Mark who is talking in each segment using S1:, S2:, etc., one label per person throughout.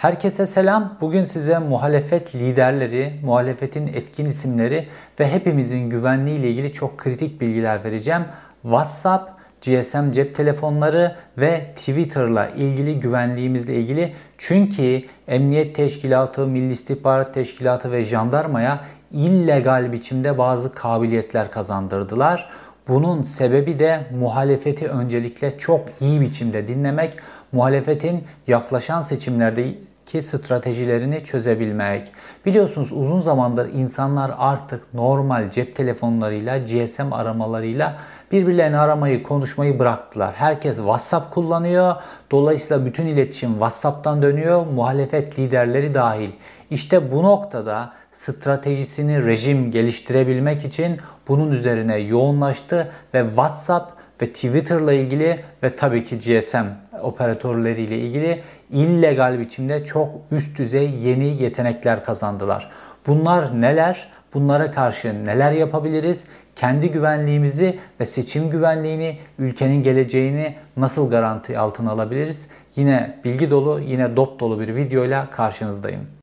S1: Herkese selam. Bugün size muhalefet liderleri, muhalefetin etkin isimleri ve hepimizin güvenliği ile ilgili çok kritik bilgiler vereceğim. WhatsApp, GSM cep telefonları ve Twitter'la ilgili güvenliğimizle ilgili. Çünkü Emniyet Teşkilatı, Milli İstihbarat Teşkilatı ve jandarmaya illegal biçimde bazı kabiliyetler kazandırdılar. Bunun sebebi de muhalefeti öncelikle çok iyi biçimde dinlemek, muhalefetin yaklaşan seçimlerdeki stratejilerini çözebilmek. Biliyorsunuz uzun zamandır insanlar artık normal cep telefonlarıyla, GSM aramalarıyla birbirlerini aramayı, konuşmayı bıraktılar. Herkes WhatsApp kullanıyor. Dolayısıyla bütün iletişim WhatsApp'tan dönüyor. Muhalefet liderleri dahil. İşte bu noktada stratejisini rejim geliştirebilmek için bunun üzerine yoğunlaştı ve WhatsApp ve Twitter'la ilgili ve tabii ki GSM operatörleriyle ilgili illegal biçimde çok üst düzey yeni yetenekler kazandılar. Bunlar neler? Bunlara karşı neler yapabiliriz? Kendi güvenliğimizi ve seçim güvenliğini, ülkenin geleceğini nasıl garanti altına alabiliriz? Yine bilgi dolu, yine dop dolu bir videoyla karşınızdayım.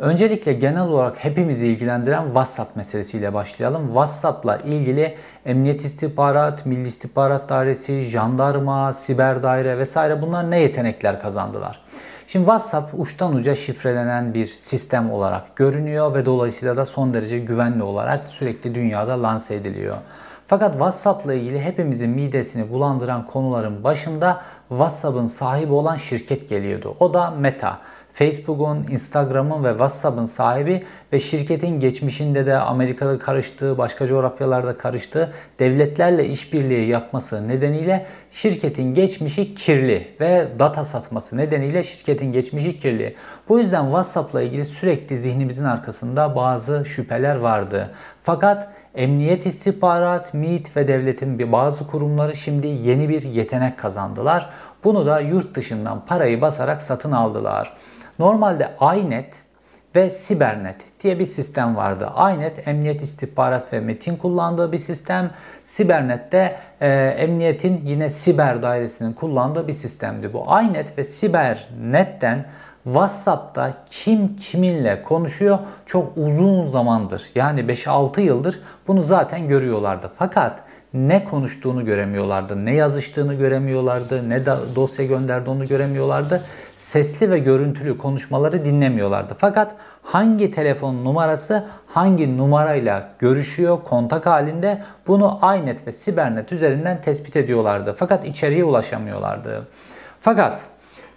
S1: Öncelikle genel olarak hepimizi ilgilendiren WhatsApp meselesiyle başlayalım. WhatsApp'la ilgili Emniyet İstihbarat, Milli İstihbarat Dairesi, Jandarma, Siber Daire vesaire bunlar ne yetenekler kazandılar? Şimdi WhatsApp uçtan uca şifrelenen bir sistem olarak görünüyor ve dolayısıyla da son derece güvenli olarak sürekli dünyada lanse ediliyor. Fakat WhatsApp'la ilgili hepimizin midesini bulandıran konuların başında WhatsApp'ın sahibi olan şirket geliyordu. O da Meta. Facebook'un, Instagram'ın ve WhatsApp'ın sahibi ve şirketin geçmişinde de Amerika'da karıştığı, başka coğrafyalarda karıştığı devletlerle işbirliği yapması nedeniyle şirketin geçmişi kirli ve data satması nedeniyle şirketin geçmişi kirli. Bu yüzden WhatsApp'la ilgili sürekli zihnimizin arkasında bazı şüpheler vardı. Fakat Emniyet istihbarat, MİT ve devletin bazı kurumları şimdi yeni bir yetenek kazandılar. Bunu da yurt dışından parayı basarak satın aldılar. Normalde iNet ve Sibernet diye bir sistem vardı. iNet emniyet istihbarat ve metin kullandığı bir sistem. Sibernet de e, emniyetin yine siber dairesinin kullandığı bir sistemdi. Bu iNet ve Sibernetten WhatsApp'ta kim kiminle konuşuyor çok uzun zamandır yani 5-6 yıldır bunu zaten görüyorlardı. Fakat ne konuştuğunu göremiyorlardı, ne yazıştığını göremiyorlardı, ne dosya gönderdi onu göremiyorlardı. Sesli ve görüntülü konuşmaları dinlemiyorlardı. Fakat hangi telefon numarası hangi numarayla görüşüyor kontak halinde bunu iNet ve Sibernet üzerinden tespit ediyorlardı. Fakat içeriye ulaşamıyorlardı. Fakat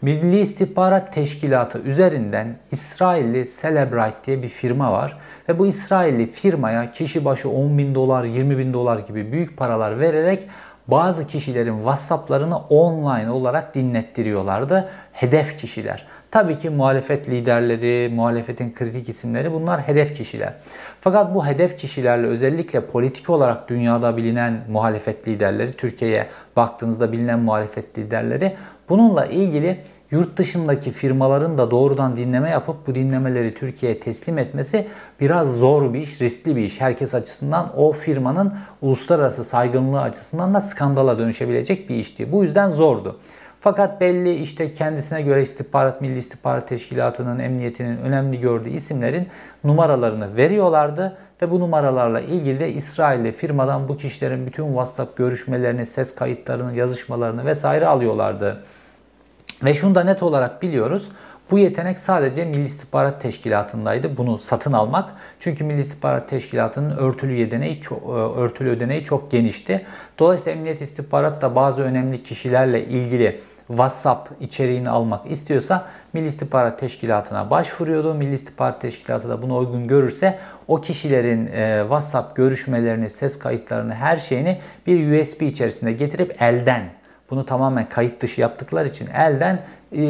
S1: Milli İstihbarat Teşkilatı üzerinden İsrailli Celebrite diye bir firma var. Ve bu İsrailli firmaya kişi başı 10 bin dolar, 20 bin dolar gibi büyük paralar vererek bazı kişilerin WhatsApp'larını online olarak dinlettiriyorlardı. Hedef kişiler. Tabii ki muhalefet liderleri, muhalefetin kritik isimleri bunlar hedef kişiler. Fakat bu hedef kişilerle özellikle politik olarak dünyada bilinen muhalefet liderleri, Türkiye'ye baktığınızda bilinen muhalefet liderleri bununla ilgili yurt dışındaki firmaların da doğrudan dinleme yapıp bu dinlemeleri Türkiye'ye teslim etmesi biraz zor bir iş, riskli bir iş. Herkes açısından o firmanın uluslararası saygınlığı açısından da skandala dönüşebilecek bir işti. Bu yüzden zordu. Fakat belli işte kendisine göre istihbarat, Milli İstihbarat Teşkilatı'nın, emniyetinin önemli gördüğü isimlerin numaralarını veriyorlardı ve bu numaralarla ilgili de İsrail'de firmadan bu kişilerin bütün WhatsApp görüşmelerini, ses kayıtlarını, yazışmalarını vesaire alıyorlardı. Ve şunu da net olarak biliyoruz. Bu yetenek sadece Milli İstihbarat Teşkilatı'ndaydı bunu satın almak. Çünkü Milli İstihbarat Teşkilatı'nın örtülü yeteneği çok, e, örtülü ödeneği çok genişti. Dolayısıyla Emniyet İstihbarat da bazı önemli kişilerle ilgili WhatsApp içeriğini almak istiyorsa Milli İstihbarat Teşkilatı'na başvuruyordu. Milli İstihbarat Teşkilatı da bunu uygun görürse o kişilerin e, WhatsApp görüşmelerini, ses kayıtlarını, her şeyini bir USB içerisinde getirip elden bunu tamamen kayıt dışı yaptıkları için elden e,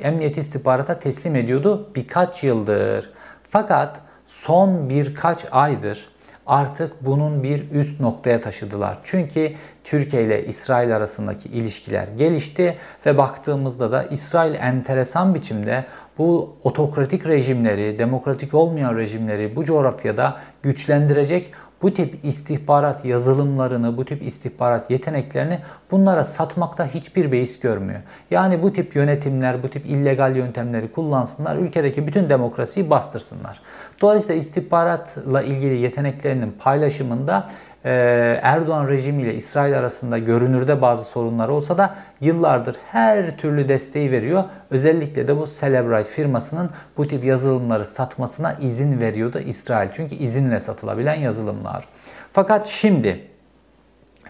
S1: emniyet istihbarata teslim ediyordu birkaç yıldır. Fakat son birkaç aydır artık bunun bir üst noktaya taşıdılar. Çünkü Türkiye ile İsrail arasındaki ilişkiler gelişti ve baktığımızda da İsrail enteresan biçimde bu otokratik rejimleri, demokratik olmayan rejimleri bu coğrafyada güçlendirecek bu tip istihbarat yazılımlarını, bu tip istihbarat yeteneklerini bunlara satmakta hiçbir beis görmüyor. Yani bu tip yönetimler, bu tip illegal yöntemleri kullansınlar, ülkedeki bütün demokrasiyi bastırsınlar. Dolayısıyla istihbaratla ilgili yeteneklerinin paylaşımında Erdoğan rejimiyle İsrail arasında görünürde bazı sorunlar olsa da yıllardır her türlü desteği veriyor. Özellikle de bu Celebrite firmasının bu tip yazılımları satmasına izin veriyordu İsrail. Çünkü izinle satılabilen yazılımlar. Fakat şimdi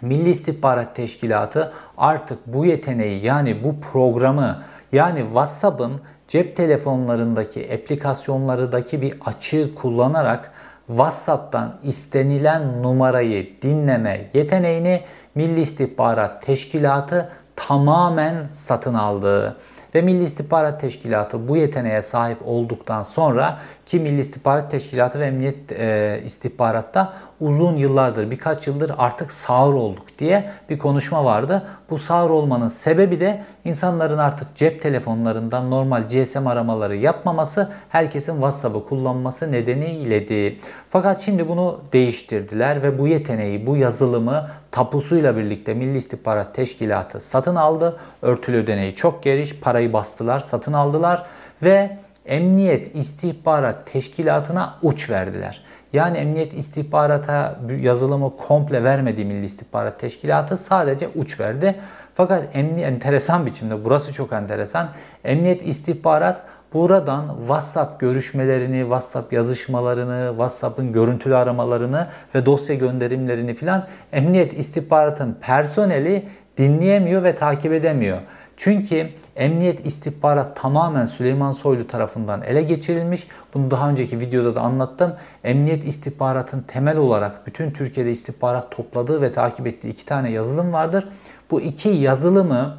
S1: Milli İstihbarat Teşkilatı artık bu yeteneği yani bu programı yani WhatsApp'ın cep telefonlarındaki aplikasyonlarındaki bir açığı kullanarak WhatsApp'tan istenilen numarayı dinleme yeteneğini Milli İstihbarat Teşkilatı tamamen satın aldı. Ve Milli İstihbarat Teşkilatı bu yeteneğe sahip olduktan sonra ki Milli İstihbarat Teşkilatı ve Emniyet e, İstihbarat'ta uzun yıllardır, birkaç yıldır artık sağır olduk diye bir konuşma vardı. Bu sağır olmanın sebebi de insanların artık cep telefonlarından normal GSM aramaları yapmaması, herkesin WhatsApp'ı kullanması nedeniydi. Fakat şimdi bunu değiştirdiler ve bu yeteneği, bu yazılımı tapusuyla birlikte Milli İstihbarat Teşkilatı satın aldı. Örtülü ödeneği çok geniş, parayı bastılar, satın aldılar ve Emniyet İstihbarat Teşkilatı'na uç verdiler. Yani Emniyet İstihbarata yazılımı komple vermedi Milli İstihbarat Teşkilatı sadece uç verdi. Fakat emni enteresan biçimde burası çok enteresan. Emniyet İstihbarat buradan WhatsApp görüşmelerini, WhatsApp yazışmalarını, WhatsApp'ın görüntülü aramalarını ve dosya gönderimlerini filan Emniyet İstihbarat'ın personeli dinleyemiyor ve takip edemiyor. Çünkü emniyet istihbarat tamamen Süleyman Soylu tarafından ele geçirilmiş. Bunu daha önceki videoda da anlattım. Emniyet istihbaratın temel olarak bütün Türkiye'de istihbarat topladığı ve takip ettiği iki tane yazılım vardır. Bu iki yazılımı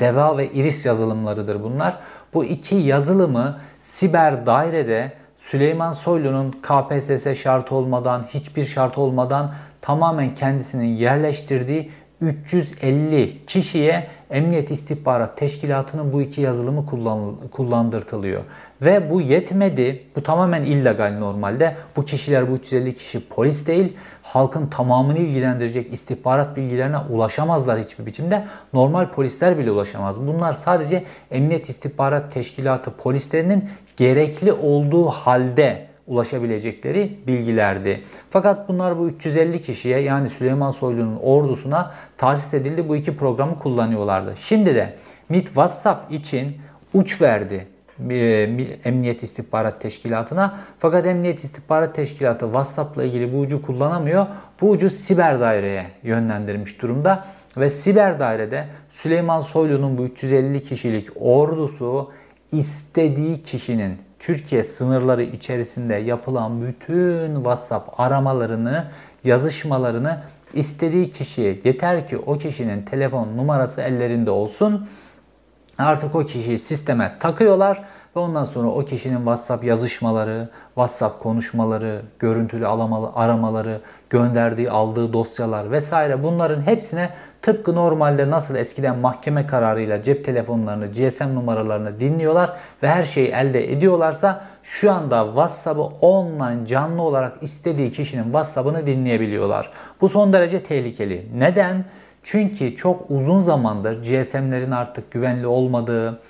S1: DEVA ve IRIS yazılımlarıdır bunlar. Bu iki yazılımı siber dairede Süleyman Soylu'nun KPSS şartı olmadan, hiçbir şart olmadan tamamen kendisinin yerleştirdiği 350 kişiye Emniyet İstihbarat Teşkilatı'nın bu iki yazılımı kullan, kullandırtılıyor. Ve bu yetmedi. Bu tamamen illegal normalde. Bu kişiler bu 350 kişi polis değil. Halkın tamamını ilgilendirecek istihbarat bilgilerine ulaşamazlar hiçbir biçimde. Normal polisler bile ulaşamaz. Bunlar sadece Emniyet İstihbarat Teşkilatı polislerinin gerekli olduğu halde ulaşabilecekleri bilgilerdi. Fakat bunlar bu 350 kişiye yani Süleyman Soylu'nun ordusuna tahsis edildi. Bu iki programı kullanıyorlardı. Şimdi de MIT WhatsApp için uç verdi e, Emniyet İstihbarat Teşkilatı'na. Fakat Emniyet İstihbarat Teşkilatı WhatsApp'la ilgili bu ucu kullanamıyor. Bu ucu siber daireye yönlendirmiş durumda. Ve siber dairede Süleyman Soylu'nun bu 350 kişilik ordusu istediği kişinin Türkiye sınırları içerisinde yapılan bütün WhatsApp aramalarını, yazışmalarını istediği kişiye yeter ki o kişinin telefon numarası ellerinde olsun. Artık o kişiyi sisteme takıyorlar ve ondan sonra o kişinin WhatsApp yazışmaları, WhatsApp konuşmaları, görüntülü aramaları, gönderdiği, aldığı dosyalar vesaire bunların hepsine tıpkı normalde nasıl eskiden mahkeme kararıyla cep telefonlarını, GSM numaralarını dinliyorlar ve her şeyi elde ediyorlarsa şu anda WhatsApp'ı online canlı olarak istediği kişinin WhatsApp'ını dinleyebiliyorlar. Bu son derece tehlikeli. Neden? Çünkü çok uzun zamandır GSM'lerin artık güvenli olmadığı,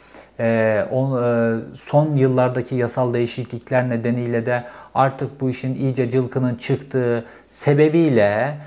S1: son yıllardaki yasal değişiklikler nedeniyle de artık bu işin iyice cılkının çıktığı sebebiyle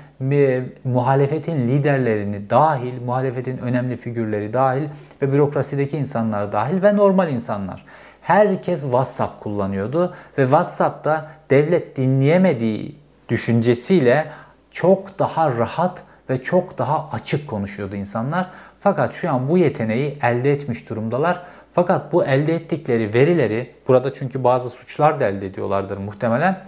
S1: muhalefetin liderlerini dahil, muhalefetin önemli figürleri dahil ve bürokrasideki insanlar dahil ve normal insanlar. Herkes WhatsApp kullanıyordu ve WhatsApp'ta devlet dinleyemediği düşüncesiyle çok daha rahat ve çok daha açık konuşuyordu insanlar. Fakat şu an bu yeteneği elde etmiş durumdalar. Fakat bu elde ettikleri verileri, burada çünkü bazı suçlar da elde ediyorlardır muhtemelen.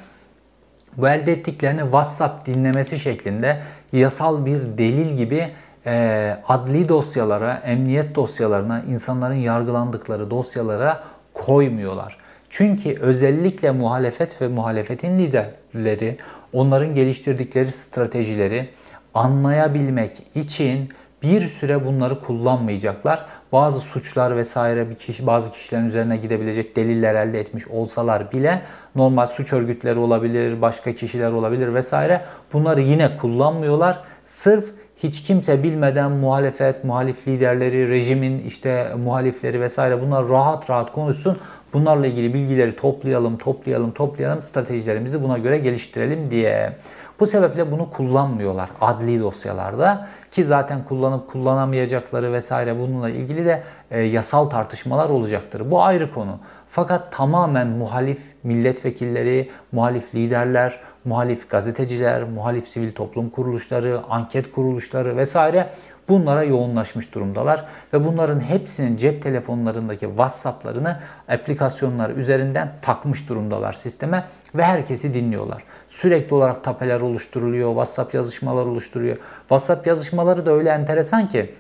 S1: Bu elde ettiklerini WhatsApp dinlemesi şeklinde yasal bir delil gibi e, adli dosyalara, emniyet dosyalarına, insanların yargılandıkları dosyalara koymuyorlar. Çünkü özellikle muhalefet ve muhalefetin liderleri onların geliştirdikleri stratejileri anlayabilmek için bir süre bunları kullanmayacaklar. Bazı suçlar vesaire bir kişi bazı kişilerin üzerine gidebilecek deliller elde etmiş olsalar bile normal suç örgütleri olabilir, başka kişiler olabilir vesaire bunları yine kullanmıyorlar. Sırf hiç kimse bilmeden muhalefet, muhalif liderleri, rejimin işte muhalifleri vesaire bunlar rahat rahat konuşsun. Bunlarla ilgili bilgileri toplayalım, toplayalım, toplayalım, stratejilerimizi buna göre geliştirelim diye. Bu sebeple bunu kullanmıyorlar adli dosyalarda ki zaten kullanıp kullanamayacakları vesaire bununla ilgili de e, yasal tartışmalar olacaktır. Bu ayrı konu. Fakat tamamen muhalif milletvekilleri, muhalif liderler, muhalif gazeteciler, muhalif sivil toplum kuruluşları, anket kuruluşları vesaire bunlara yoğunlaşmış durumdalar ve bunların hepsinin cep telefonlarındaki WhatsApp'larını aplikasyonlar üzerinden takmış durumdalar sisteme ve herkesi dinliyorlar. Sürekli olarak tapeler oluşturuluyor, WhatsApp yazışmalar oluşturuyor. WhatsApp yazışmaları da öyle enteresan ki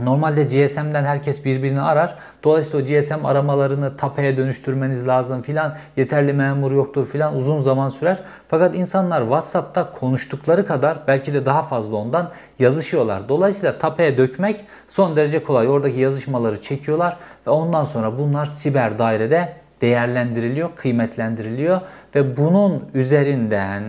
S1: Normalde GSM'den herkes birbirini arar. Dolayısıyla o GSM aramalarını tapeye dönüştürmeniz lazım filan. Yeterli memur yoktur filan uzun zaman sürer. Fakat insanlar WhatsApp'ta konuştukları kadar belki de daha fazla ondan yazışıyorlar. Dolayısıyla tapeye dökmek son derece kolay. Oradaki yazışmaları çekiyorlar ve ondan sonra bunlar siber dairede değerlendiriliyor, kıymetlendiriliyor ve bunun üzerinden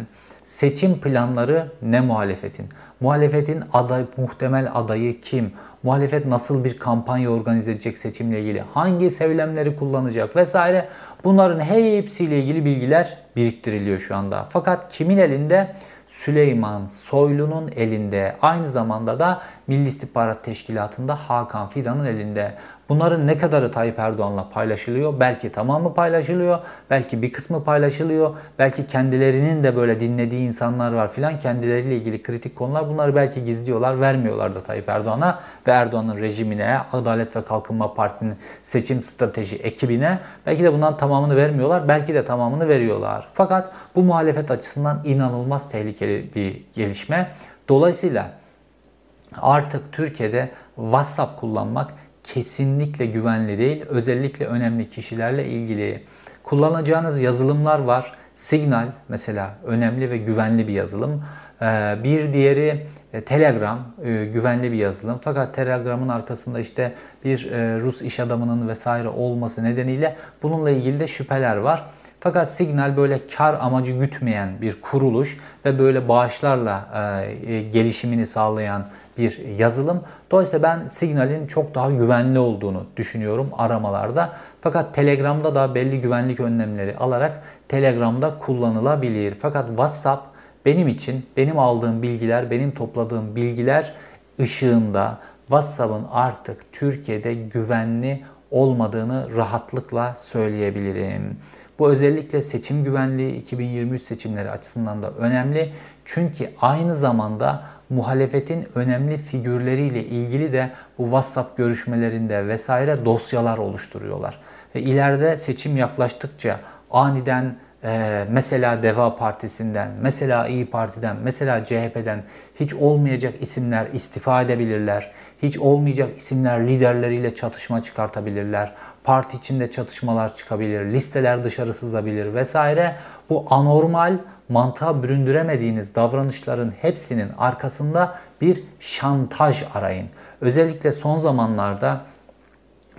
S1: seçim planları ne muhalefetin? Muhalefetin aday, muhtemel adayı kim? Muhalefet nasıl bir kampanya organize edecek seçimle ilgili? Hangi söylemleri kullanacak vesaire? Bunların hepsiyle ilgili bilgiler biriktiriliyor şu anda. Fakat kimin elinde? Süleyman Soylu'nun elinde. Aynı zamanda da Milli İstihbarat Teşkilatı'nda Hakan Fidan'ın elinde. Bunların ne kadarı Tayyip Erdoğan'la paylaşılıyor? Belki tamamı paylaşılıyor, belki bir kısmı paylaşılıyor, belki kendilerinin de böyle dinlediği insanlar var filan kendileriyle ilgili kritik konular bunları belki gizliyorlar, vermiyorlar da Tayyip Erdoğan'a ve Erdoğan'ın rejimine, Adalet ve Kalkınma Partisi'nin seçim strateji ekibine belki de bundan tamamını vermiyorlar, belki de tamamını veriyorlar. Fakat bu muhalefet açısından inanılmaz tehlikeli bir gelişme. Dolayısıyla artık Türkiye'de WhatsApp kullanmak kesinlikle güvenli değil. Özellikle önemli kişilerle ilgili kullanacağınız yazılımlar var. Signal mesela önemli ve güvenli bir yazılım. Ee, bir diğeri e, Telegram e, güvenli bir yazılım. Fakat Telegram'ın arkasında işte bir e, Rus iş adamının vesaire olması nedeniyle bununla ilgili de şüpheler var. Fakat Signal böyle kar amacı gütmeyen bir kuruluş ve böyle bağışlarla gelişimini sağlayan bir yazılım. Dolayısıyla ben Signal'in çok daha güvenli olduğunu düşünüyorum aramalarda. Fakat Telegram'da da belli güvenlik önlemleri alarak Telegram'da kullanılabilir. Fakat WhatsApp benim için benim aldığım bilgiler, benim topladığım bilgiler ışığında WhatsApp'ın artık Türkiye'de güvenli olmadığını rahatlıkla söyleyebilirim. Bu özellikle seçim güvenliği 2023 seçimleri açısından da önemli. Çünkü aynı zamanda muhalefetin önemli figürleriyle ilgili de bu WhatsApp görüşmelerinde vesaire dosyalar oluşturuyorlar. Ve ileride seçim yaklaştıkça aniden e, mesela Deva Partisi'nden, mesela İyi Parti'den, mesela CHP'den hiç olmayacak isimler istifa edebilirler. Hiç olmayacak isimler liderleriyle çatışma çıkartabilirler. Parti içinde çatışmalar çıkabilir, listeler dışarı sızabilir vesaire. Bu anormal mantığa büründüremediğiniz davranışların hepsinin arkasında bir şantaj arayın. Özellikle son zamanlarda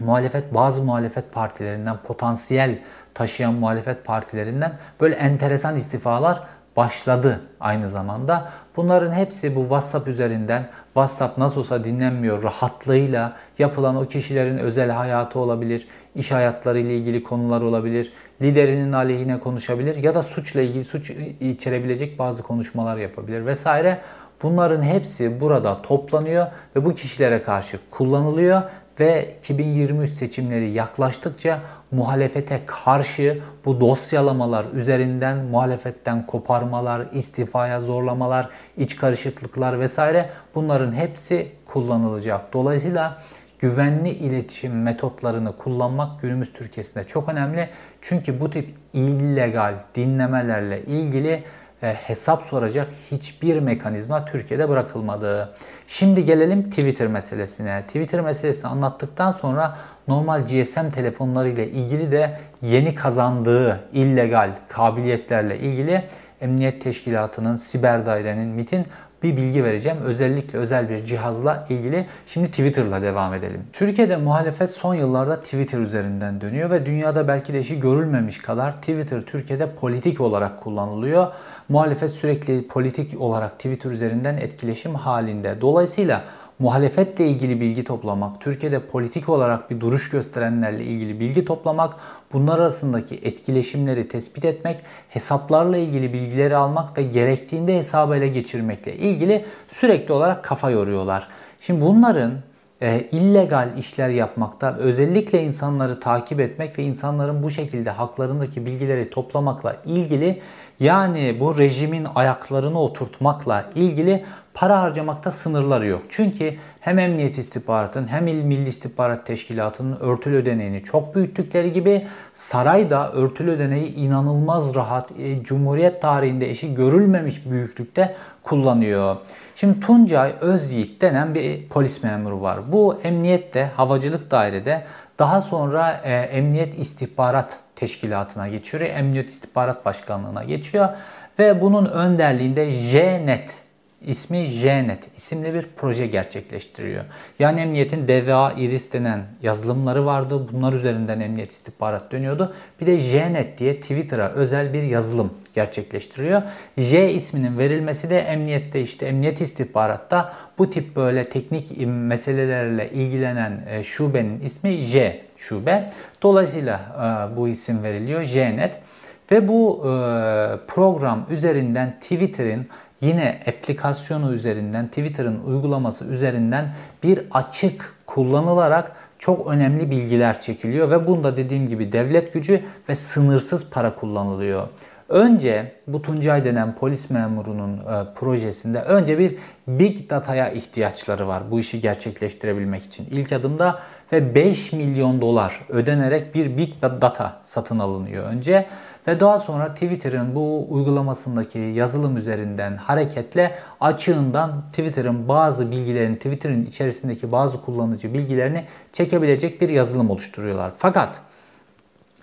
S1: muhalefet bazı muhalefet partilerinden potansiyel taşıyan muhalefet partilerinden böyle enteresan istifalar başladı aynı zamanda. Bunların hepsi bu WhatsApp üzerinden WhatsApp nasıl olsa dinlenmiyor rahatlığıyla yapılan o kişilerin özel hayatı olabilir, iş hayatları ile ilgili konular olabilir, liderinin aleyhine konuşabilir ya da suçla ilgili suç içerebilecek bazı konuşmalar yapabilir vesaire. Bunların hepsi burada toplanıyor ve bu kişilere karşı kullanılıyor ve 2023 seçimleri yaklaştıkça muhalefete karşı bu dosyalamalar üzerinden muhalefetten koparmalar, istifaya zorlamalar, iç karışıklıklar vesaire bunların hepsi kullanılacak. Dolayısıyla güvenli iletişim metotlarını kullanmak günümüz Türkiye'sinde çok önemli. Çünkü bu tip illegal dinlemelerle ilgili hesap soracak hiçbir mekanizma Türkiye'de bırakılmadı. Şimdi gelelim Twitter meselesine. Twitter meselesini anlattıktan sonra normal GSM telefonları ile ilgili de yeni kazandığı illegal kabiliyetlerle ilgili Emniyet Teşkilatı'nın, Siber Daire'nin, MIT'in bir bilgi vereceğim. Özellikle özel bir cihazla ilgili. Şimdi Twitter'la devam edelim. Türkiye'de muhalefet son yıllarda Twitter üzerinden dönüyor ve dünyada belki de işi görülmemiş kadar Twitter Türkiye'de politik olarak kullanılıyor. Muhalefet sürekli politik olarak Twitter üzerinden etkileşim halinde. Dolayısıyla muhalefetle ilgili bilgi toplamak, Türkiye'de politik olarak bir duruş gösterenlerle ilgili bilgi toplamak, bunlar arasındaki etkileşimleri tespit etmek, hesaplarla ilgili bilgileri almak ve gerektiğinde hesabı ele geçirmekle ilgili sürekli olarak kafa yoruyorlar. Şimdi bunların e, illegal işler yapmakta, özellikle insanları takip etmek ve insanların bu şekilde haklarındaki bilgileri toplamakla ilgili yani bu rejimin ayaklarını oturtmakla ilgili para harcamakta sınırları yok. Çünkü hem Emniyet İstihbaratın hem İl Milli İstihbarat Teşkilatı'nın örtülü ödeneğini çok büyüttükleri gibi saray da örtülü ödeneği inanılmaz rahat e, Cumhuriyet tarihinde eşi görülmemiş büyüklükte kullanıyor. Şimdi Tuncay Özyiğit denen bir polis memuru var. Bu emniyette, havacılık dairede daha sonra e, Emniyet İstihbarat Teşkilatı'na geçiyor. Emniyet İstihbarat Başkanlığı'na geçiyor. Ve bunun önderliğinde JNET ismi JNet isimli bir proje gerçekleştiriyor. Yani emniyetin DVA Iris denen yazılımları vardı. Bunlar üzerinden emniyet istihbarat dönüyordu. Bir de JNet diye Twitter'a özel bir yazılım gerçekleştiriyor. J isminin verilmesi de emniyette işte emniyet istihbaratta bu tip böyle teknik meselelerle ilgilenen e, şubenin ismi J şube. Dolayısıyla e, bu isim veriliyor JNet. Ve bu e, program üzerinden Twitter'in yine aplikasyonu üzerinden, Twitter'ın uygulaması üzerinden bir açık kullanılarak çok önemli bilgiler çekiliyor ve bunda dediğim gibi devlet gücü ve sınırsız para kullanılıyor. Önce bu Tuncay denen polis memurunun e, projesinde önce bir big data'ya ihtiyaçları var bu işi gerçekleştirebilmek için. İlk adımda ve 5 milyon dolar ödenerek bir big data satın alınıyor önce. Ve daha sonra Twitter'ın bu uygulamasındaki yazılım üzerinden hareketle açığından Twitter'ın bazı bilgilerini, Twitter'ın içerisindeki bazı kullanıcı bilgilerini çekebilecek bir yazılım oluşturuyorlar. Fakat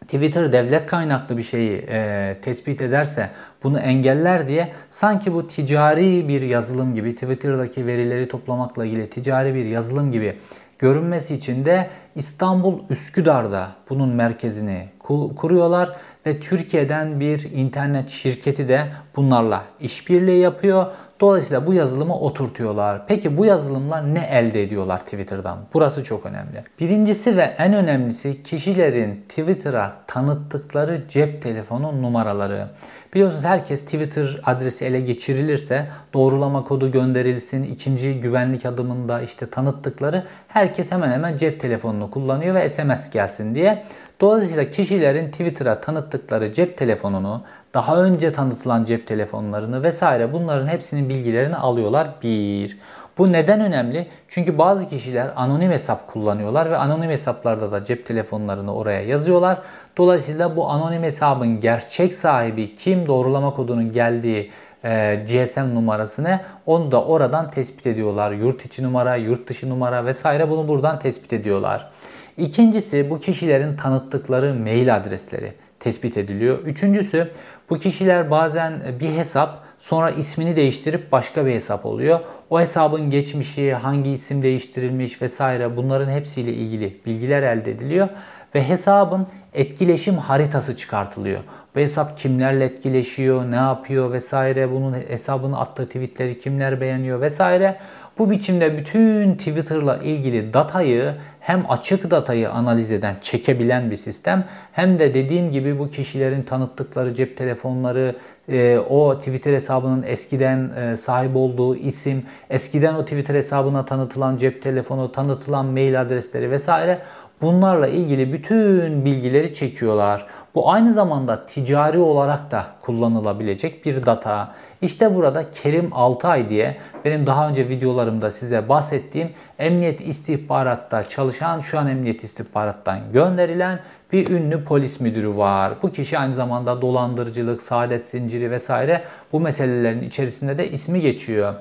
S1: Twitter devlet kaynaklı bir şeyi e, tespit ederse bunu engeller diye sanki bu ticari bir yazılım gibi Twitter'daki verileri toplamakla ilgili ticari bir yazılım gibi görünmesi için de İstanbul Üsküdar'da bunun merkezini kuruyorlar ve Türkiye'den bir internet şirketi de bunlarla işbirliği yapıyor. Dolayısıyla bu yazılımı oturtuyorlar. Peki bu yazılımla ne elde ediyorlar Twitter'dan? Burası çok önemli. Birincisi ve en önemlisi kişilerin Twitter'a tanıttıkları cep telefonu numaraları. Biliyorsunuz herkes Twitter adresi ele geçirilirse doğrulama kodu gönderilsin, ikinci güvenlik adımında işte tanıttıkları herkes hemen hemen cep telefonunu kullanıyor ve SMS gelsin diye. Dolayısıyla kişilerin Twitter'a tanıttıkları cep telefonunu, daha önce tanıtılan cep telefonlarını vesaire bunların hepsinin bilgilerini alıyorlar. Bir. Bu neden önemli? Çünkü bazı kişiler anonim hesap kullanıyorlar ve anonim hesaplarda da cep telefonlarını oraya yazıyorlar. Dolayısıyla bu anonim hesabın gerçek sahibi kim doğrulama kodunun geldiği e, GSM numarası ne? Onu da oradan tespit ediyorlar. Yurt içi numara, yurt dışı numara vesaire bunu buradan tespit ediyorlar. İkincisi bu kişilerin tanıttıkları mail adresleri tespit ediliyor. Üçüncüsü bu kişiler bazen bir hesap sonra ismini değiştirip başka bir hesap oluyor. O hesabın geçmişi, hangi isim değiştirilmiş vesaire bunların hepsiyle ilgili bilgiler elde ediliyor ve hesabın etkileşim haritası çıkartılıyor. Bu hesap kimlerle etkileşiyor, ne yapıyor vesaire, bunun hesabını attığı tweetleri kimler beğeniyor vesaire. Bu biçimde bütün Twitter'la ilgili datayı hem açık datayı analiz eden, çekebilen bir sistem hem de dediğim gibi bu kişilerin tanıttıkları cep telefonları, e, o Twitter hesabının eskiden e, sahip olduğu isim, eskiden o Twitter hesabına tanıtılan cep telefonu, tanıtılan mail adresleri vesaire bunlarla ilgili bütün bilgileri çekiyorlar. Bu aynı zamanda ticari olarak da kullanılabilecek bir data. İşte burada Kerim Altay diye benim daha önce videolarımda size bahsettiğim emniyet istihbaratta çalışan şu an emniyet istihbarattan gönderilen bir ünlü polis müdürü var. Bu kişi aynı zamanda dolandırıcılık, saadet zinciri vesaire bu meselelerin içerisinde de ismi geçiyor.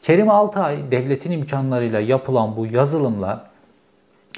S1: Kerim Altay devletin imkanlarıyla yapılan bu yazılımla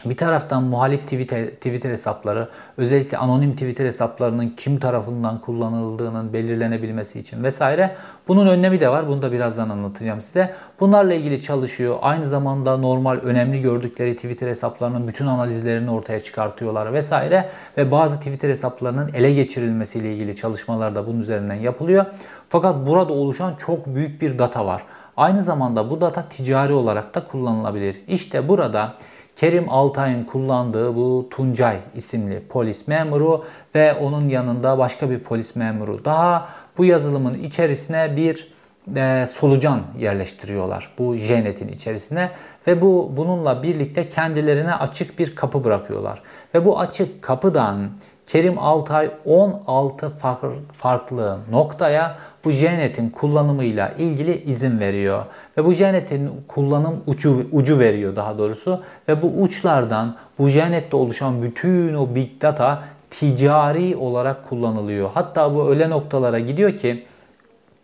S1: bir taraftan muhalif Twitter, Twitter hesapları, özellikle anonim Twitter hesaplarının kim tarafından kullanıldığının belirlenebilmesi için vesaire. Bunun önlemi de var. Bunu da birazdan anlatacağım size. Bunlarla ilgili çalışıyor. Aynı zamanda normal önemli gördükleri Twitter hesaplarının bütün analizlerini ortaya çıkartıyorlar vesaire. Ve bazı Twitter hesaplarının ele geçirilmesiyle ilgili çalışmalar da bunun üzerinden yapılıyor. Fakat burada oluşan çok büyük bir data var. Aynı zamanda bu data ticari olarak da kullanılabilir. İşte burada Kerim Altay'ın kullandığı bu Tuncay isimli polis memuru ve onun yanında başka bir polis memuru daha bu yazılımın içerisine bir e, solucan yerleştiriyorlar bu JNet'in içerisine ve bu bununla birlikte kendilerine açık bir kapı bırakıyorlar. Ve bu açık kapıdan Kerim Altay 16 farklı noktaya bu JNet'in kullanımıyla ilgili izin veriyor. Ve bu JNet'in kullanım ucu, ucu veriyor daha doğrusu. Ve bu uçlardan bu JNet'te oluşan bütün o big data ticari olarak kullanılıyor. Hatta bu öyle noktalara gidiyor ki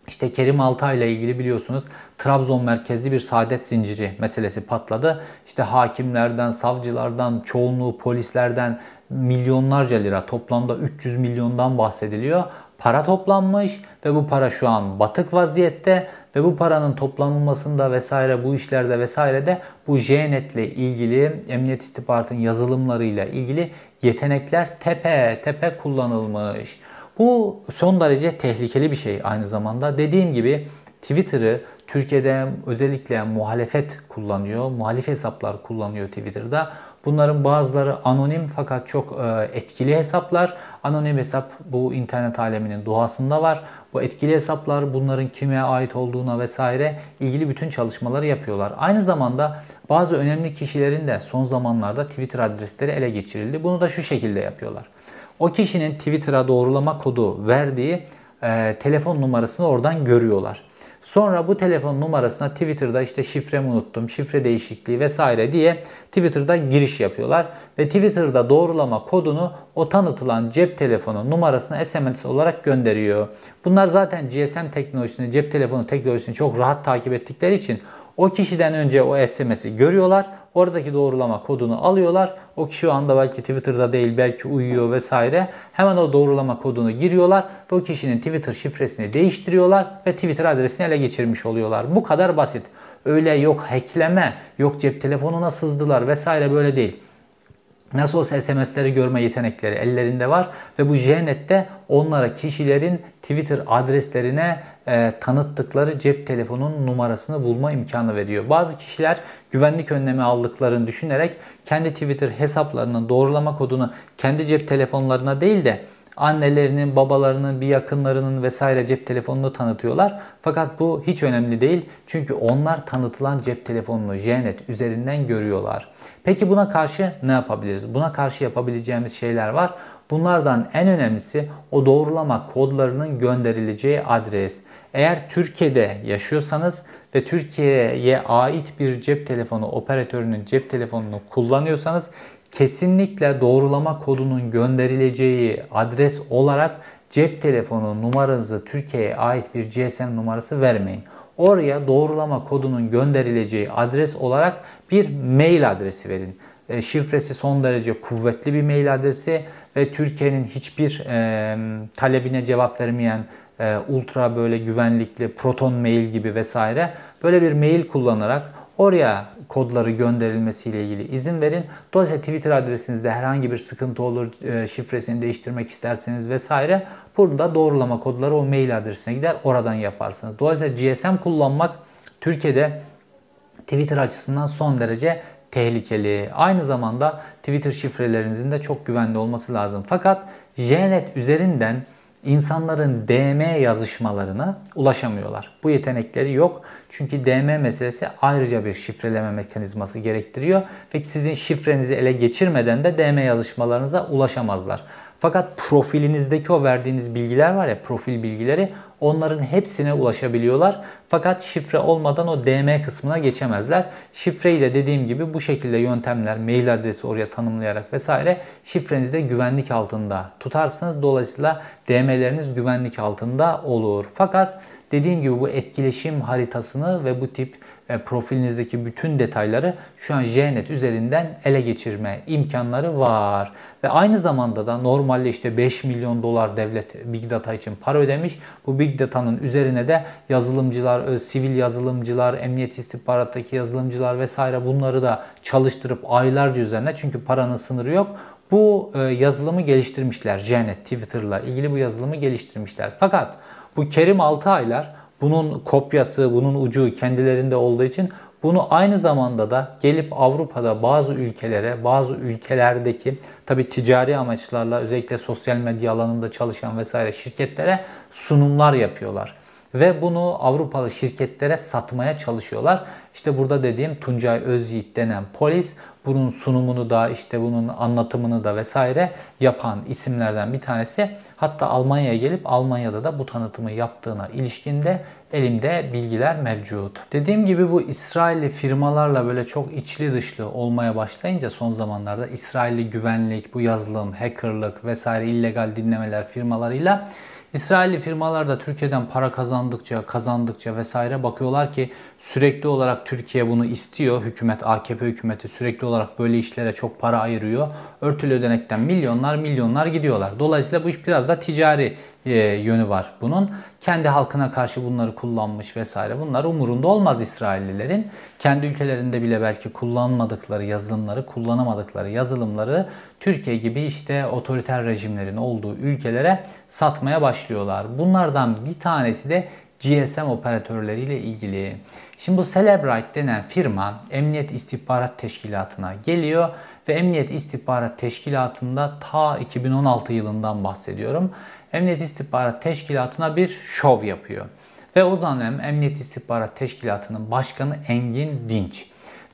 S1: işte Kerim Altay ile ilgili biliyorsunuz Trabzon merkezli bir saadet zinciri meselesi patladı. İşte hakimlerden, savcılardan, çoğunluğu polislerden milyonlarca lira toplamda 300 milyondan bahsediliyor. Para toplanmış ve bu para şu an batık vaziyette ve bu paranın toplanılmasında vesaire bu işlerde vesairede bu JNet ilgili emniyet istihbaratının yazılımlarıyla ilgili yetenekler tepe tepe kullanılmış. Bu son derece tehlikeli bir şey aynı zamanda. Dediğim gibi Twitter'ı Türkiye'de özellikle muhalefet kullanıyor. Muhalif hesaplar kullanıyor Twitter'da. Bunların bazıları anonim fakat çok e, etkili hesaplar. Anonim hesap bu internet aleminin doğasında var. Bu etkili hesaplar bunların kime ait olduğuna vesaire ilgili bütün çalışmaları yapıyorlar. Aynı zamanda bazı önemli kişilerin de son zamanlarda Twitter adresleri ele geçirildi. Bunu da şu şekilde yapıyorlar. O kişinin Twitter'a doğrulama kodu verdiği e, telefon numarasını oradan görüyorlar. Sonra bu telefon numarasına Twitter'da işte şifremi unuttum, şifre değişikliği vesaire diye Twitter'da giriş yapıyorlar. Ve Twitter'da doğrulama kodunu o tanıtılan cep telefonu numarasına SMS olarak gönderiyor. Bunlar zaten GSM teknolojisini, cep telefonu teknolojisini çok rahat takip ettikleri için o kişiden önce o SMS'i görüyorlar. Oradaki doğrulama kodunu alıyorlar. O kişi o anda belki Twitter'da değil, belki uyuyor vesaire. Hemen o doğrulama kodunu giriyorlar ve o kişinin Twitter şifresini değiştiriyorlar ve Twitter adresini ele geçirmiş oluyorlar. Bu kadar basit. Öyle yok hackleme, yok cep telefonuna sızdılar vesaire böyle değil. Nasıl olsa SMS'leri görme yetenekleri ellerinde var ve bu JNet'te onlara kişilerin Twitter adreslerine e, tanıttıkları cep telefonun numarasını bulma imkanı veriyor. Bazı kişiler güvenlik önlemi aldıklarını düşünerek kendi Twitter hesaplarının doğrulama kodunu kendi cep telefonlarına değil de annelerinin, babalarının, bir yakınlarının vesaire cep telefonunu tanıtıyorlar. Fakat bu hiç önemli değil. Çünkü onlar tanıtılan cep telefonunu JNet üzerinden görüyorlar. Peki buna karşı ne yapabiliriz? Buna karşı yapabileceğimiz şeyler var. Bunlardan en önemlisi o doğrulama kodlarının gönderileceği adres. Eğer Türkiye'de yaşıyorsanız ve Türkiye'ye ait bir cep telefonu operatörünün cep telefonunu kullanıyorsanız kesinlikle doğrulama kodunun gönderileceği adres olarak cep telefonu numaranızı Türkiye'ye ait bir GSM numarası vermeyin. Oraya doğrulama kodunun gönderileceği adres olarak bir mail adresi verin. E, şifresi son derece kuvvetli bir mail adresi ve Türkiye'nin hiçbir e, talebine cevap vermeyen e, ultra böyle güvenlikli proton mail gibi vesaire böyle bir mail kullanarak oraya kodları gönderilmesiyle ilgili izin verin. Dolayısıyla Twitter adresinizde herhangi bir sıkıntı olur, e, şifresini değiştirmek isterseniz vesaire burada doğrulama kodları o mail adresine gider. Oradan yaparsınız. Dolayısıyla GSM kullanmak Türkiye'de Twitter açısından son derece tehlikeli. Aynı zamanda Twitter şifrelerinizin de çok güvenli olması lazım. Fakat Jnet üzerinden insanların DM yazışmalarına ulaşamıyorlar. Bu yetenekleri yok. Çünkü DM meselesi ayrıca bir şifreleme mekanizması gerektiriyor ve sizin şifrenizi ele geçirmeden de DM yazışmalarınıza ulaşamazlar. Fakat profilinizdeki o verdiğiniz bilgiler var ya profil bilgileri onların hepsine ulaşabiliyorlar. Fakat şifre olmadan o DM kısmına geçemezler. Şifreyi de dediğim gibi bu şekilde yöntemler, mail adresi oraya tanımlayarak vesaire şifrenizi de güvenlik altında tutarsınız. Dolayısıyla DM'leriniz güvenlik altında olur. Fakat dediğim gibi bu etkileşim haritasını ve bu tip profilinizdeki bütün detayları şu an JNet üzerinden ele geçirme imkanları var. Ve aynı zamanda da normalde işte 5 milyon dolar devlet Big Data için para ödemiş. Bu Big Data'nın üzerine de yazılımcılar, sivil yazılımcılar, emniyet istihbarattaki yazılımcılar vesaire bunları da çalıştırıp aylarca üzerine çünkü paranın sınırı yok. Bu e, yazılımı geliştirmişler. JNet, Twitter'la ilgili bu yazılımı geliştirmişler. Fakat bu Kerim aylar bunun kopyası, bunun ucu kendilerinde olduğu için bunu aynı zamanda da gelip Avrupa'da bazı ülkelere, bazı ülkelerdeki tabi ticari amaçlarla özellikle sosyal medya alanında çalışan vesaire şirketlere sunumlar yapıyorlar. Ve bunu Avrupalı şirketlere satmaya çalışıyorlar. İşte burada dediğim Tuncay Özyiğit denen polis bunun sunumunu da işte bunun anlatımını da vesaire yapan isimlerden bir tanesi. Hatta Almanya'ya gelip Almanya'da da bu tanıtımı yaptığına ilişkinde elimde bilgiler mevcut. Dediğim gibi bu İsrailli firmalarla böyle çok içli dışlı olmaya başlayınca son zamanlarda İsrailli güvenlik, bu yazılım, hackerlık vesaire illegal dinlemeler firmalarıyla İsrailli firmalar da Türkiye'den para kazandıkça, kazandıkça vesaire bakıyorlar ki sürekli olarak Türkiye bunu istiyor. Hükümet, AKP hükümeti sürekli olarak böyle işlere çok para ayırıyor. Örtülü ödenekten milyonlar milyonlar gidiyorlar. Dolayısıyla bu iş biraz da ticari yönü var bunun. Kendi halkına karşı bunları kullanmış vesaire. Bunlar umurunda olmaz İsraillilerin. Kendi ülkelerinde bile belki kullanmadıkları yazılımları, kullanamadıkları yazılımları Türkiye gibi işte otoriter rejimlerin olduğu ülkelere satmaya başlıyorlar. Bunlardan bir tanesi de GSM operatörleriyle ilgili. Şimdi bu Celebrite denen firma Emniyet İstihbarat Teşkilatı'na geliyor ve Emniyet İstihbarat Teşkilatı'nda ta 2016 yılından bahsediyorum. Emniyet İstihbarat Teşkilatı'na bir şov yapıyor. Ve o dönem Emniyet İstihbarat Teşkilatı'nın başkanı Engin Dinç.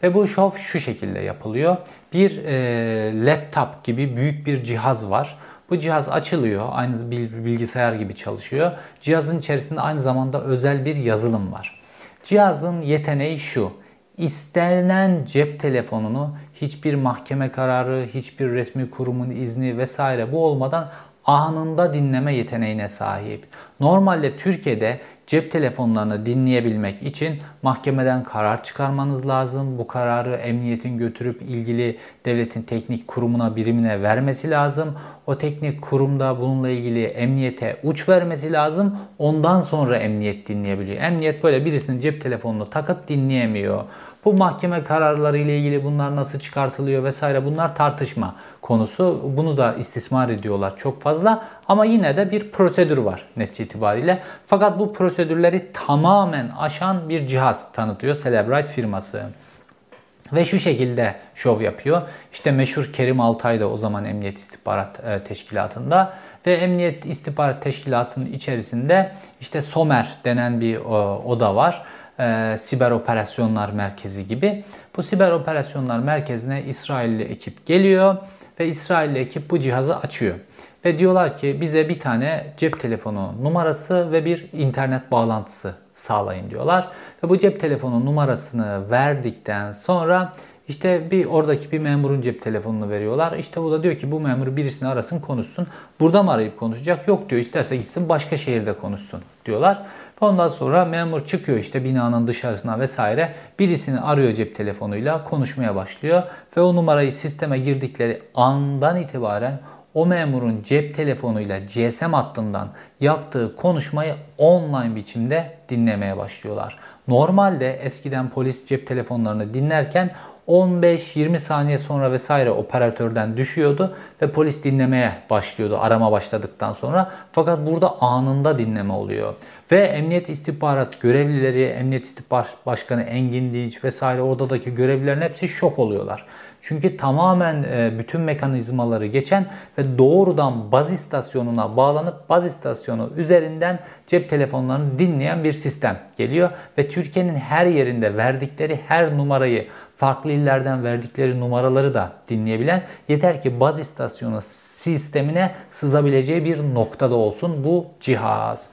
S1: Ve bu şov şu şekilde yapılıyor. Bir e, laptop gibi büyük bir cihaz var. Bu cihaz açılıyor. Aynı bilgisayar gibi çalışıyor. Cihazın içerisinde aynı zamanda özel bir yazılım var. Cihazın yeteneği şu. İstenen cep telefonunu hiçbir mahkeme kararı, hiçbir resmi kurumun izni vesaire bu olmadan anında dinleme yeteneğine sahip. Normalde Türkiye'de cep telefonlarını dinleyebilmek için mahkemeden karar çıkarmanız lazım. Bu kararı emniyetin götürüp ilgili devletin teknik kurumuna, birimine vermesi lazım. O teknik kurumda bununla ilgili emniyete uç vermesi lazım. Ondan sonra emniyet dinleyebiliyor. Emniyet böyle birisinin cep telefonunu takıp dinleyemiyor. Bu mahkeme kararları ile ilgili bunlar nasıl çıkartılıyor vesaire bunlar tartışma konusu. Bunu da istismar ediyorlar çok fazla ama yine de bir prosedür var netice itibariyle. Fakat bu prosedürleri tamamen aşan bir cihaz tanıtıyor Celebrite firması. Ve şu şekilde şov yapıyor. İşte meşhur Kerim Altay da o zaman Emniyet İstihbarat e, Teşkilatı'nda ve Emniyet İstihbarat Teşkilatı'nın içerisinde işte SOMER denen bir oda var e, siber operasyonlar merkezi gibi. Bu siber operasyonlar merkezine İsrailli ekip geliyor ve İsrailli ekip bu cihazı açıyor. Ve diyorlar ki bize bir tane cep telefonu numarası ve bir internet bağlantısı sağlayın diyorlar. Ve bu cep telefonu numarasını verdikten sonra işte bir oradaki bir memurun cep telefonunu veriyorlar. İşte bu da diyor ki bu memur birisini arasın konuşsun. Burada mı arayıp konuşacak? Yok diyor isterse gitsin başka şehirde konuşsun diyorlar. Ondan sonra memur çıkıyor işte binanın dışarısına vesaire. Birisini arıyor cep telefonuyla konuşmaya başlıyor. Ve o numarayı sisteme girdikleri andan itibaren o memurun cep telefonuyla GSM hattından yaptığı konuşmayı online biçimde dinlemeye başlıyorlar. Normalde eskiden polis cep telefonlarını dinlerken 15-20 saniye sonra vesaire operatörden düşüyordu ve polis dinlemeye başlıyordu arama başladıktan sonra. Fakat burada anında dinleme oluyor. Ve Emniyet İstihbarat görevlileri, Emniyet İstihbarat Başkanı Engin Dinç vesaire oradaki görevlilerin hepsi şok oluyorlar. Çünkü tamamen e, bütün mekanizmaları geçen ve doğrudan baz istasyonuna bağlanıp baz istasyonu üzerinden cep telefonlarını dinleyen bir sistem geliyor. Ve Türkiye'nin her yerinde verdikleri her numarayı farklı illerden verdikleri numaraları da dinleyebilen yeter ki baz istasyonu sistemine sızabileceği bir noktada olsun bu cihaz.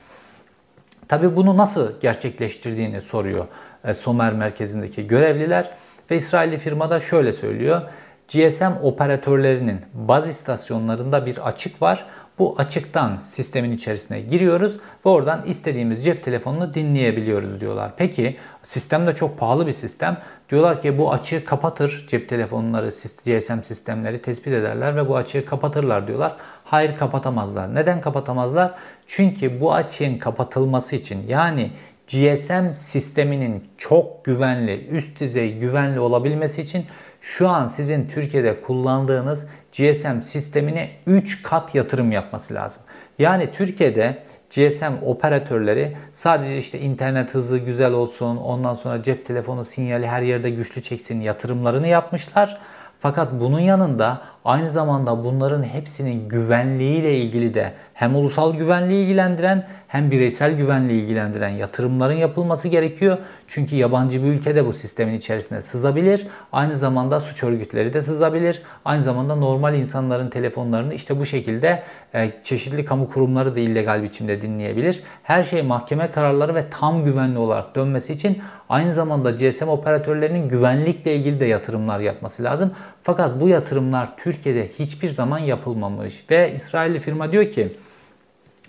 S1: Tabi bunu nasıl gerçekleştirdiğini soruyor e, Somer merkezindeki görevliler. Ve İsrailli firmada şöyle söylüyor. GSM operatörlerinin baz istasyonlarında bir açık var. Bu açıktan sistemin içerisine giriyoruz ve oradan istediğimiz cep telefonunu dinleyebiliyoruz diyorlar. Peki sistem de çok pahalı bir sistem. Diyorlar ki bu açığı kapatır cep telefonları, GSM sistemleri tespit ederler ve bu açığı kapatırlar diyorlar. Hayır kapatamazlar. Neden kapatamazlar? Çünkü bu açığın kapatılması için yani GSM sisteminin çok güvenli, üst düzey güvenli olabilmesi için şu an sizin Türkiye'de kullandığınız GSM sistemine 3 kat yatırım yapması lazım. Yani Türkiye'de GSM operatörleri sadece işte internet hızı güzel olsun, ondan sonra cep telefonu sinyali her yerde güçlü çeksin yatırımlarını yapmışlar. Fakat bunun yanında aynı zamanda bunların hepsinin güvenliğiyle ilgili de hem ulusal güvenliği ilgilendiren hem bireysel güvenliği ilgilendiren yatırımların yapılması gerekiyor. Çünkü yabancı bir ülkede bu sistemin içerisine sızabilir. Aynı zamanda suç örgütleri de sızabilir. Aynı zamanda normal insanların telefonlarını işte bu şekilde e, çeşitli kamu kurumları da illegal biçimde dinleyebilir. Her şey mahkeme kararları ve tam güvenli olarak dönmesi için aynı zamanda GSM operatörlerinin güvenlikle ilgili de yatırımlar yapması lazım. Fakat bu yatırımlar Türkiye'de hiçbir zaman yapılmamış ve İsrailli firma diyor ki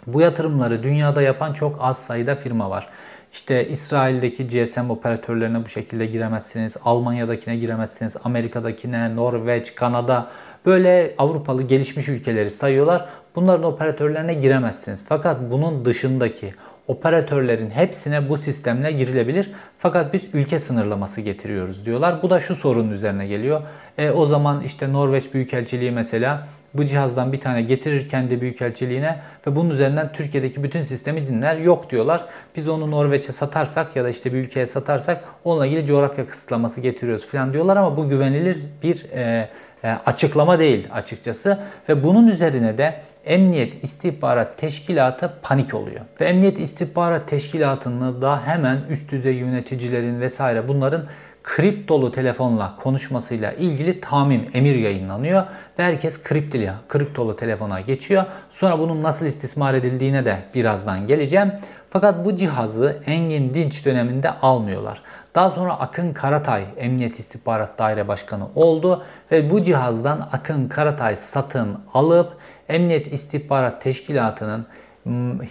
S1: bu yatırımları dünyada yapan çok az sayıda firma var. İşte İsrail'deki GSM operatörlerine bu şekilde giremezsiniz. Almanya'dakine giremezsiniz. Amerika'dakine, Norveç, Kanada böyle Avrupalı gelişmiş ülkeleri sayıyorlar. Bunların operatörlerine giremezsiniz. Fakat bunun dışındaki operatörlerin hepsine bu sistemle girilebilir. Fakat biz ülke sınırlaması getiriyoruz diyorlar. Bu da şu sorunun üzerine geliyor. E, o zaman işte Norveç Büyükelçiliği mesela bu cihazdan bir tane getirir kendi büyükelçiliğine ve bunun üzerinden Türkiye'deki bütün sistemi dinler. Yok diyorlar. Biz onu Norveç'e satarsak ya da işte bir ülkeye satarsak onunla ilgili coğrafya kısıtlaması getiriyoruz falan diyorlar ama bu güvenilir bir e, e, açıklama değil açıkçası. Ve bunun üzerine de Emniyet İstihbarat Teşkilatı panik oluyor. Ve Emniyet İstihbarat Teşkilatı'nı da hemen üst düzey yöneticilerin vesaire bunların kriptolu telefonla konuşmasıyla ilgili tamim emir yayınlanıyor ve herkes kriptili, kriptolu telefona geçiyor. Sonra bunun nasıl istismar edildiğine de birazdan geleceğim. Fakat bu cihazı Engin Dinç döneminde almıyorlar. Daha sonra Akın Karatay Emniyet İstihbarat Daire Başkanı oldu ve bu cihazdan Akın Karatay satın alıp Emniyet İstihbarat Teşkilatı'nın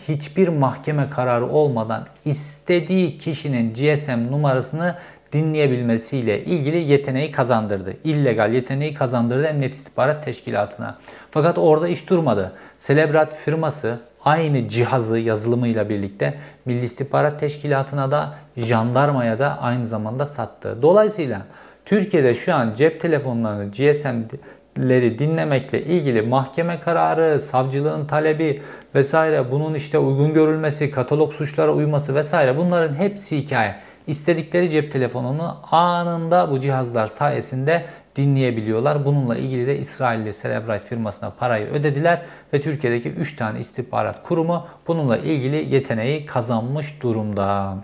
S1: hiçbir mahkeme kararı olmadan istediği kişinin GSM numarasını dinleyebilmesiyle ilgili yeteneği kazandırdı. İllegal yeteneği kazandırdı Emniyet İstihbarat Teşkilatı'na. Fakat orada iş durmadı. Celebrat firması aynı cihazı yazılımıyla birlikte Milli İstihbarat Teşkilatı'na da jandarmaya da aynı zamanda sattı. Dolayısıyla Türkiye'de şu an cep telefonlarını GSM'leri dinlemekle ilgili mahkeme kararı, savcılığın talebi vesaire bunun işte uygun görülmesi, katalog suçlara uyması vesaire bunların hepsi hikaye istedikleri cep telefonunu anında bu cihazlar sayesinde dinleyebiliyorlar. Bununla ilgili de İsrailli Celebrite firmasına parayı ödediler ve Türkiye'deki 3 tane istihbarat kurumu bununla ilgili yeteneği kazanmış durumda.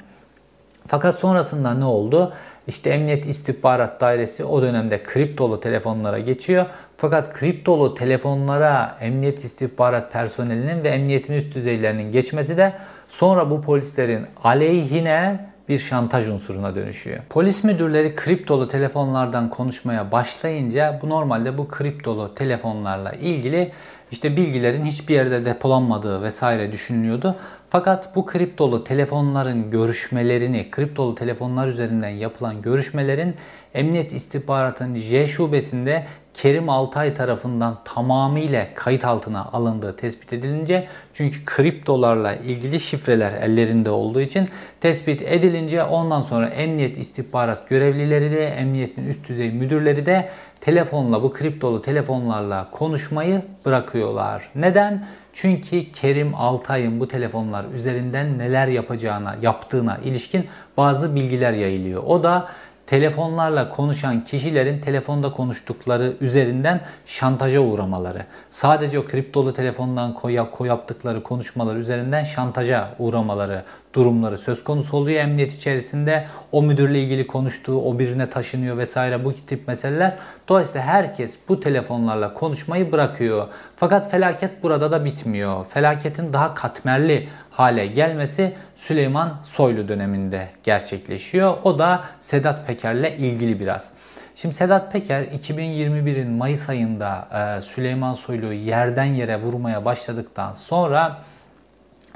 S1: Fakat sonrasında ne oldu? İşte Emniyet İstihbarat Dairesi o dönemde kriptolu telefonlara geçiyor. Fakat kriptolu telefonlara Emniyet İstihbarat personelinin ve emniyetin üst düzeylerinin geçmesi de sonra bu polislerin aleyhine bir şantaj unsuruna dönüşüyor. Polis müdürleri kriptolu telefonlardan konuşmaya başlayınca bu normalde bu kriptolu telefonlarla ilgili işte bilgilerin hiçbir yerde depolanmadığı vesaire düşünülüyordu. Fakat bu kriptolu telefonların görüşmelerini, kriptolu telefonlar üzerinden yapılan görüşmelerin Emniyet İstihbaratın J şubesinde Kerim Altay tarafından tamamıyla kayıt altına alındığı tespit edilince çünkü kriptolarla ilgili şifreler ellerinde olduğu için tespit edilince ondan sonra emniyet istihbarat görevlileri de emniyetin üst düzey müdürleri de telefonla bu kriptolu telefonlarla konuşmayı bırakıyorlar. Neden? Çünkü Kerim Altay'ın bu telefonlar üzerinden neler yapacağına, yaptığına ilişkin bazı bilgiler yayılıyor. O da telefonlarla konuşan kişilerin telefonda konuştukları üzerinden şantaja uğramaları. Sadece o kriptolu telefondan koy, koy yaptıkları konuşmalar üzerinden şantaja uğramaları durumları söz konusu oluyor emniyet içerisinde. O müdürle ilgili konuştuğu, o birine taşınıyor vesaire bu tip meseleler. Dolayısıyla herkes bu telefonlarla konuşmayı bırakıyor. Fakat felaket burada da bitmiyor. Felaketin daha katmerli hale gelmesi Süleyman Soylu döneminde gerçekleşiyor. O da Sedat Peker'le ilgili biraz. Şimdi Sedat Peker 2021'in Mayıs ayında e, Süleyman Soylu'yu yerden yere vurmaya başladıktan sonra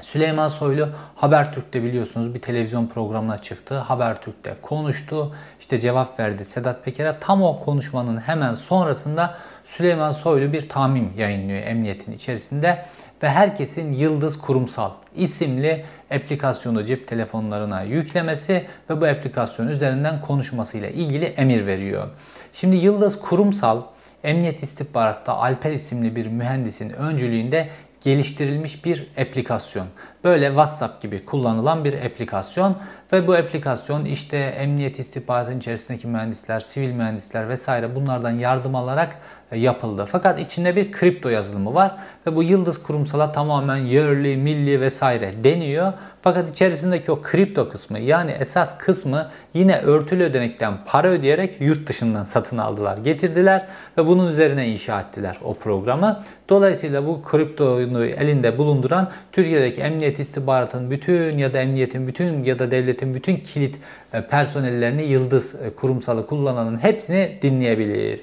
S1: Süleyman Soylu Habertürk'te biliyorsunuz bir televizyon programına çıktı. Habertürk'te konuştu. İşte cevap verdi Sedat Peker'e. Tam o konuşmanın hemen sonrasında Süleyman Soylu bir tamim yayınlıyor emniyetin içerisinde ve herkesin Yıldız Kurumsal isimli aplikasyonu cep telefonlarına yüklemesi ve bu aplikasyon üzerinden konuşmasıyla ilgili emir veriyor. Şimdi Yıldız Kurumsal Emniyet İstihbarat'ta Alper isimli bir mühendisin öncülüğünde geliştirilmiş bir aplikasyon. Böyle WhatsApp gibi kullanılan bir aplikasyon ve bu aplikasyon işte emniyet istihbaratının içerisindeki mühendisler, sivil mühendisler vesaire bunlardan yardım alarak yapıldı. Fakat içinde bir kripto yazılımı var ve bu yıldız kurumsala tamamen yerli, milli vesaire deniyor. Fakat içerisindeki o kripto kısmı yani esas kısmı yine örtülü ödenekten para ödeyerek yurt dışından satın aldılar, getirdiler ve bunun üzerine inşa ettiler o programı. Dolayısıyla bu kriptoyu elinde bulunduran Türkiye'deki emniyet istihbaratının bütün ya da emniyetin bütün ya da devletin bütün kilit e, personellerini yıldız e, kurumsalı kullananın hepsini dinleyebilir.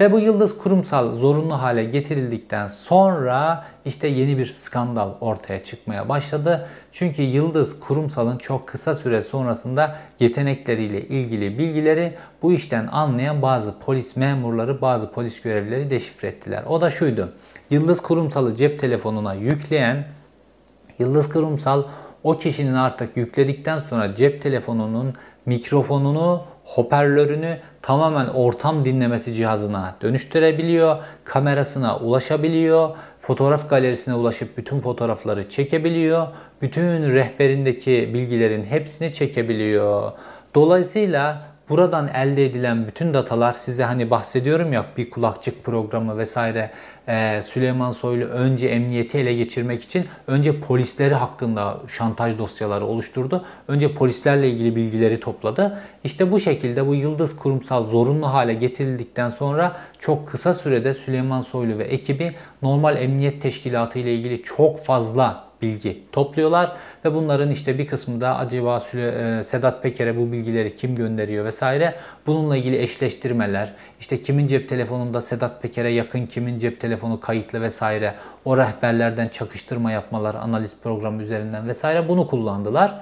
S1: Ve bu yıldız kurumsal zorunlu hale getirildikten sonra işte yeni bir skandal ortaya çıkmaya başladı. Çünkü yıldız kurumsalın çok kısa süre sonrasında yetenekleriyle ilgili bilgileri bu işten anlayan bazı polis memurları, bazı polis görevlileri deşifre ettiler. O da şuydu. Yıldız kurumsalı cep telefonuna yükleyen Yıldız kurumsal o kişinin artık yükledikten sonra cep telefonunun mikrofonunu hoparlörünü tamamen ortam dinlemesi cihazına dönüştürebiliyor, kamerasına ulaşabiliyor, fotoğraf galerisine ulaşıp bütün fotoğrafları çekebiliyor, bütün rehberindeki bilgilerin hepsini çekebiliyor. Dolayısıyla buradan elde edilen bütün datalar size hani bahsediyorum ya bir kulakçık programı vesaire e, Süleyman Soylu önce emniyeti ele geçirmek için önce polisleri hakkında şantaj dosyaları oluşturdu. Önce polislerle ilgili bilgileri topladı. İşte bu şekilde bu yıldız kurumsal zorunlu hale getirildikten sonra çok kısa sürede Süleyman Soylu ve ekibi normal emniyet teşkilatı ile ilgili çok fazla bilgi topluyorlar ve bunların işte bir kısmı da acaba e, Sedat Peker'e bu bilgileri kim gönderiyor vesaire bununla ilgili eşleştirmeler işte kimin cep telefonunda Sedat Peker'e yakın kimin cep telefonu kayıtlı vesaire o rehberlerden çakıştırma yapmalar analiz programı üzerinden vesaire bunu kullandılar.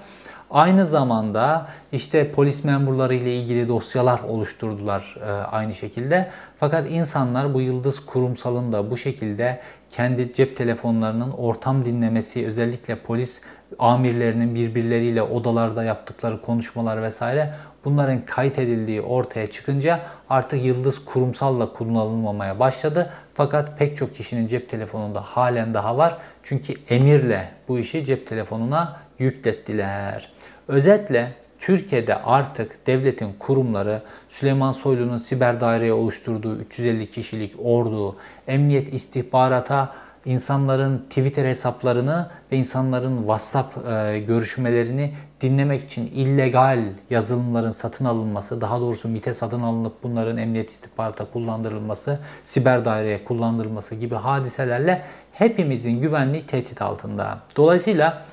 S1: Aynı zamanda işte polis memurları ile ilgili dosyalar oluşturdular e, aynı şekilde. Fakat insanlar bu yıldız kurumsalın da bu şekilde kendi cep telefonlarının ortam dinlemesi özellikle polis amirlerinin birbirleriyle odalarda yaptıkları konuşmalar vesaire bunların kayıt edildiği ortaya çıkınca artık yıldız kurumsalla kullanılmamaya başladı. Fakat pek çok kişinin cep telefonunda halen daha var. Çünkü emirle bu işi cep telefonuna yüklettiler. Özetle Türkiye'de artık devletin kurumları Süleyman Soylu'nun siber daireye oluşturduğu 350 kişilik ordu, emniyet istihbarata insanların Twitter hesaplarını ve insanların WhatsApp e, görüşmelerini dinlemek için illegal yazılımların satın alınması, daha doğrusu MIT'e satın alınıp bunların emniyet istihbarata kullandırılması, siber daireye kullandırılması gibi hadiselerle hepimizin güvenliği tehdit altında. Dolayısıyla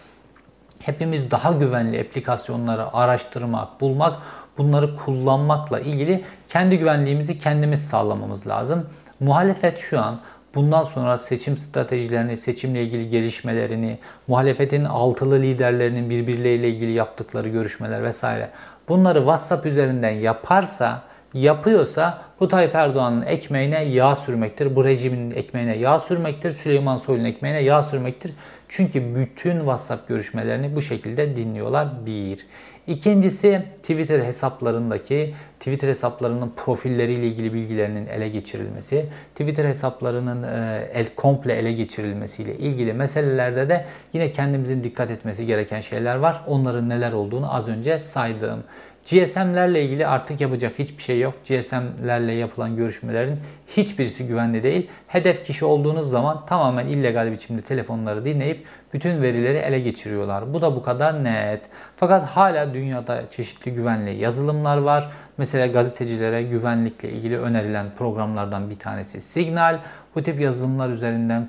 S1: hepimiz daha güvenli aplikasyonları araştırmak, bulmak, bunları kullanmakla ilgili kendi güvenliğimizi kendimiz sağlamamız lazım. Muhalefet şu an bundan sonra seçim stratejilerini, seçimle ilgili gelişmelerini, muhalefetin altılı liderlerinin birbirleriyle ilgili yaptıkları görüşmeler vesaire bunları WhatsApp üzerinden yaparsa yapıyorsa bu Tayyip Erdoğan'ın ekmeğine yağ sürmektir. Bu rejimin ekmeğine yağ sürmektir. Süleyman Soylu'nun ekmeğine yağ sürmektir. Çünkü bütün WhatsApp görüşmelerini bu şekilde dinliyorlar. Bir. İkincisi Twitter hesaplarındaki Twitter hesaplarının profilleriyle ilgili bilgilerinin ele geçirilmesi, Twitter hesaplarının e, el komple ele geçirilmesiyle ilgili meselelerde de yine kendimizin dikkat etmesi gereken şeyler var. Onların neler olduğunu az önce saydım. GSM'lerle ilgili artık yapacak hiçbir şey yok. GSM'lerle yapılan görüşmelerin hiçbirisi güvenli değil. Hedef kişi olduğunuz zaman tamamen illegal biçimde telefonları dinleyip bütün verileri ele geçiriyorlar. Bu da bu kadar net. Fakat hala dünyada çeşitli güvenli yazılımlar var. Mesela gazetecilere güvenlikle ilgili önerilen programlardan bir tanesi Signal. Bu tip yazılımlar üzerinden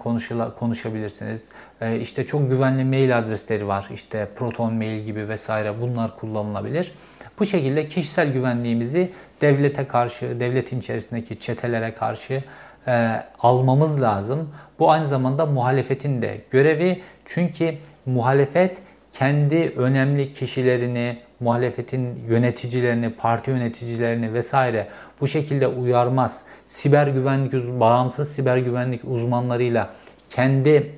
S1: konuşabilirsiniz. Ee, işte çok güvenli mail adresleri var. İşte Proton Mail gibi vesaire bunlar kullanılabilir. Bu şekilde kişisel güvenliğimizi devlete karşı, devletin içerisindeki çetelere karşı e, almamız lazım. Bu aynı zamanda muhalefetin de görevi. Çünkü muhalefet kendi önemli kişilerini, muhalefetin yöneticilerini, parti yöneticilerini vesaire bu şekilde uyarmaz. Siber güvenlik, bağımsız siber güvenlik uzmanlarıyla kendi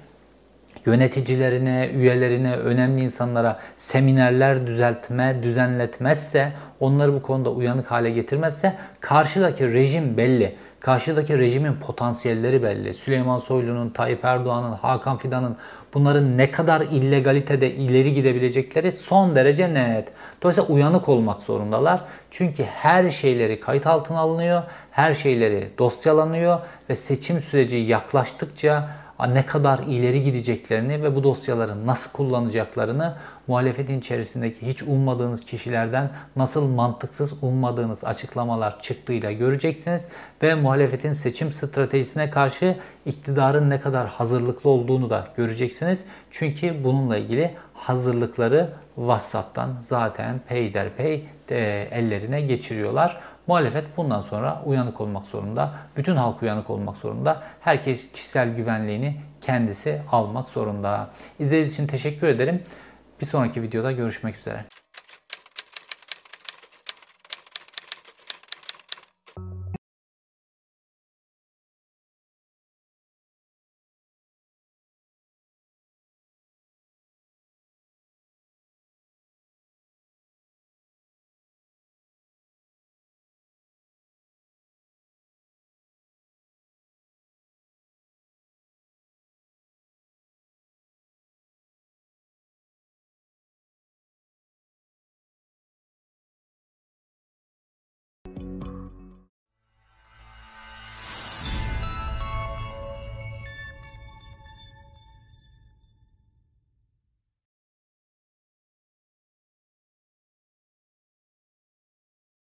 S1: yöneticilerine, üyelerine, önemli insanlara seminerler düzeltme, düzenletmezse, onları bu konuda uyanık hale getirmezse karşıdaki rejim belli. Karşıdaki rejimin potansiyelleri belli. Süleyman Soylu'nun, Tayyip Erdoğan'ın, Hakan Fidan'ın bunların ne kadar illegalitede ileri gidebilecekleri son derece net. Dolayısıyla uyanık olmak zorundalar. Çünkü her şeyleri kayıt altına alınıyor, her şeyleri dosyalanıyor ve seçim süreci yaklaştıkça ne kadar ileri gideceklerini ve bu dosyaları nasıl kullanacaklarını muhalefetin içerisindeki hiç ummadığınız kişilerden nasıl mantıksız ummadığınız açıklamalar çıktığıyla göreceksiniz ve muhalefetin seçim stratejisine karşı iktidarın ne kadar hazırlıklı olduğunu da göreceksiniz. Çünkü bununla ilgili hazırlıkları WhatsApp'tan zaten peyderpey e, ellerine geçiriyorlar. Muhalefet bundan sonra uyanık olmak zorunda. Bütün halk uyanık olmak zorunda. Herkes kişisel güvenliğini kendisi almak zorunda. İzlediğiniz için teşekkür ederim. Bir sonraki videoda görüşmek üzere.